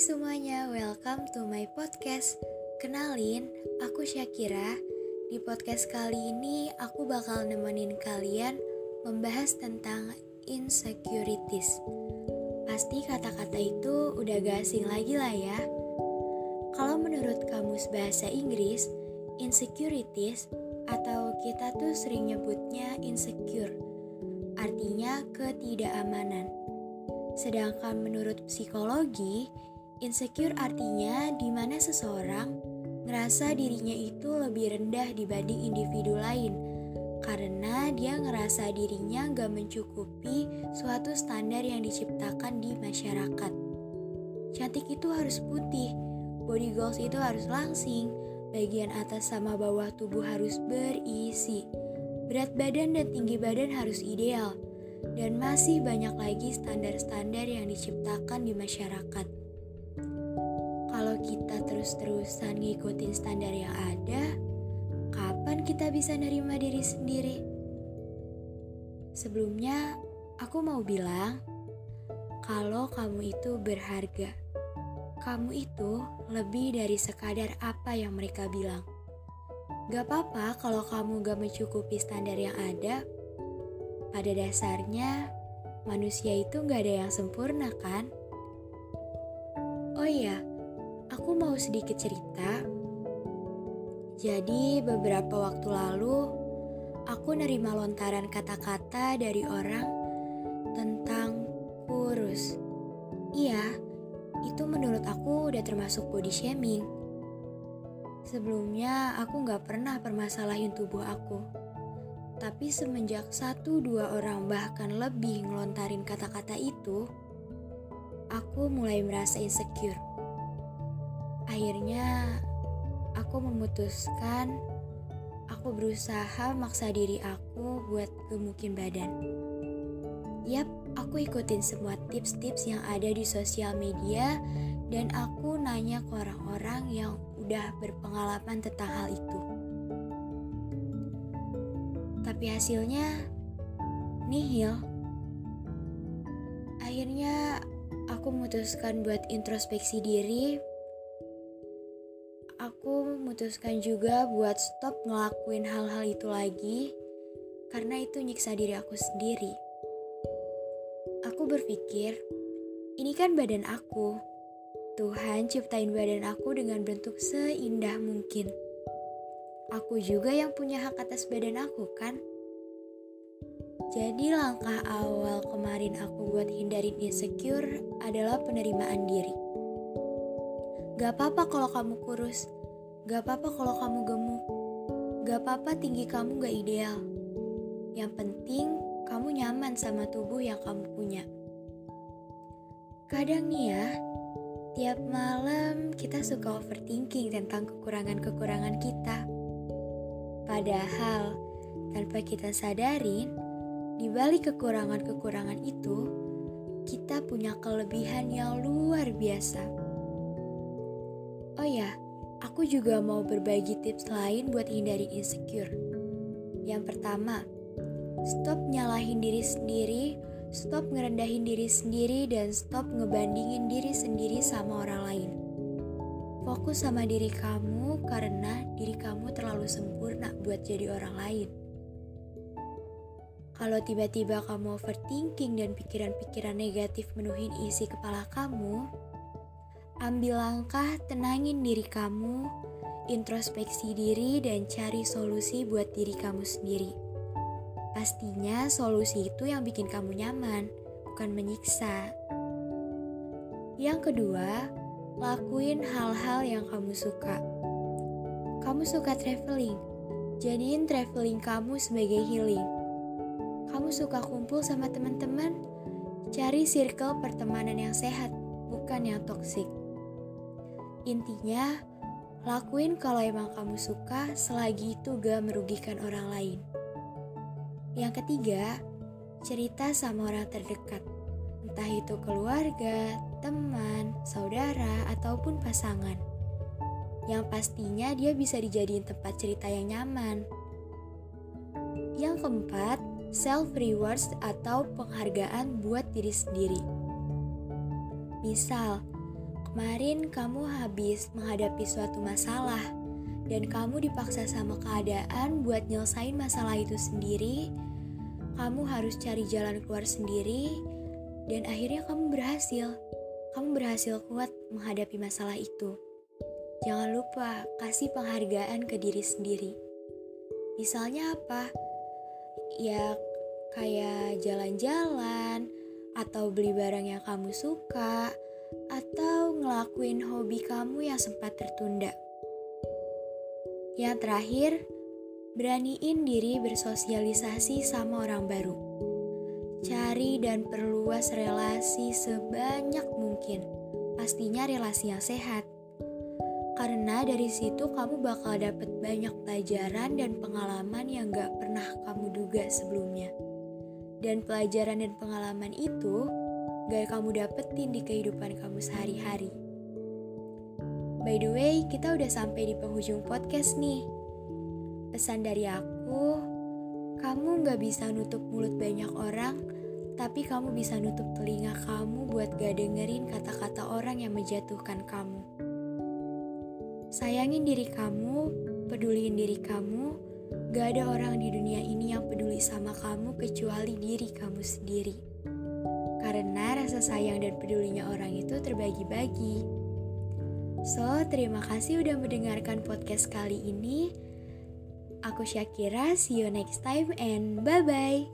semuanya, welcome to my podcast. Kenalin, aku Syakira. Di podcast kali ini aku bakal nemenin kalian membahas tentang insecurities. Pasti kata-kata itu udah gak asing lagi lah ya. Kalau menurut kamus bahasa Inggris, insecurities atau kita tuh sering nyebutnya insecure. Artinya ketidakamanan. Sedangkan menurut psikologi, insecure artinya di mana seseorang ngerasa dirinya itu lebih rendah dibanding individu lain karena dia ngerasa dirinya gak mencukupi suatu standar yang diciptakan di masyarakat. Cantik itu harus putih, body goals itu harus langsing, bagian atas sama bawah tubuh harus berisi, berat badan dan tinggi badan harus ideal, dan masih banyak lagi standar-standar yang diciptakan di masyarakat. Kalau kita terus-terusan ngikutin standar yang ada, kapan kita bisa nerima diri sendiri? Sebelumnya, aku mau bilang kalau kamu itu berharga. Kamu itu lebih dari sekadar apa yang mereka bilang. Gak apa-apa kalau kamu gak mencukupi standar yang ada, pada dasarnya, manusia itu gak ada yang sempurna kan? Iya, aku mau sedikit cerita. Jadi beberapa waktu lalu, aku nerima lontaran kata-kata dari orang tentang kurus. Iya, itu menurut aku udah termasuk body shaming. Sebelumnya aku gak pernah permasalahin tubuh aku tapi semenjak satu dua orang bahkan lebih ngelontarin kata-kata itu, aku mulai merasa insecure. Akhirnya, aku memutuskan aku berusaha maksa diri aku buat gemukin badan. Yap, aku ikutin semua tips-tips yang ada di sosial media dan aku nanya ke orang-orang yang udah berpengalaman tentang hal itu tapi hasilnya nihil. Akhirnya aku memutuskan buat introspeksi diri. Aku memutuskan juga buat stop ngelakuin hal-hal itu lagi karena itu nyiksa diri aku sendiri. Aku berpikir, ini kan badan aku. Tuhan ciptain badan aku dengan bentuk seindah mungkin aku juga yang punya hak atas badan aku kan? Jadi langkah awal kemarin aku buat hindarin insecure adalah penerimaan diri. Gak apa-apa kalau kamu kurus, gak apa-apa kalau kamu gemuk, gak apa-apa tinggi kamu gak ideal. Yang penting kamu nyaman sama tubuh yang kamu punya. Kadang nih ya, tiap malam kita suka overthinking tentang kekurangan-kekurangan kita Padahal, tanpa kita sadarin, di balik kekurangan-kekurangan itu, kita punya kelebihan yang luar biasa. Oh ya, aku juga mau berbagi tips lain buat hindari insecure. Yang pertama, stop nyalahin diri sendiri, stop ngerendahin diri sendiri, dan stop ngebandingin diri sendiri sama orang lain. Fokus sama diri kamu karena diri kamu terlalu sempurna buat jadi orang lain. Kalau tiba-tiba kamu overthinking dan pikiran-pikiran negatif menuhin isi kepala kamu, ambil langkah tenangin diri kamu, introspeksi diri dan cari solusi buat diri kamu sendiri. Pastinya solusi itu yang bikin kamu nyaman, bukan menyiksa. Yang kedua, Lakuin hal-hal yang kamu suka. Kamu suka traveling, jadiin traveling kamu sebagai healing. Kamu suka kumpul sama teman-teman, cari circle pertemanan yang sehat, bukan yang toksik. Intinya, lakuin kalau emang kamu suka selagi itu gak merugikan orang lain. Yang ketiga, cerita sama orang terdekat entah itu keluarga, teman, saudara, ataupun pasangan. Yang pastinya dia bisa dijadiin tempat cerita yang nyaman. Yang keempat, self rewards atau penghargaan buat diri sendiri. Misal, Kemarin kamu habis menghadapi suatu masalah dan kamu dipaksa sama keadaan buat nyelesain masalah itu sendiri. Kamu harus cari jalan keluar sendiri dan akhirnya kamu berhasil. Kamu berhasil kuat menghadapi masalah itu. Jangan lupa kasih penghargaan ke diri sendiri. Misalnya apa? Ya kayak jalan-jalan atau beli barang yang kamu suka atau ngelakuin hobi kamu yang sempat tertunda. Yang terakhir, beraniin diri bersosialisasi sama orang baru. Cari dan perluas relasi sebanyak mungkin. Pastinya relasi yang sehat. Karena dari situ kamu bakal dapet banyak pelajaran dan pengalaman yang gak pernah kamu duga sebelumnya. Dan pelajaran dan pengalaman itu gak kamu dapetin di kehidupan kamu sehari-hari. By the way, kita udah sampai di penghujung podcast nih. Pesan dari aku, kamu gak bisa nutup mulut banyak orang, tapi kamu bisa nutup telinga kamu buat gak dengerin kata-kata orang yang menjatuhkan kamu. Sayangin diri kamu, peduliin diri kamu, gak ada orang di dunia ini yang peduli sama kamu kecuali diri kamu sendiri karena rasa sayang dan pedulinya orang itu terbagi-bagi. So, terima kasih udah mendengarkan podcast kali ini. Aku Syakira, see you next time and bye-bye.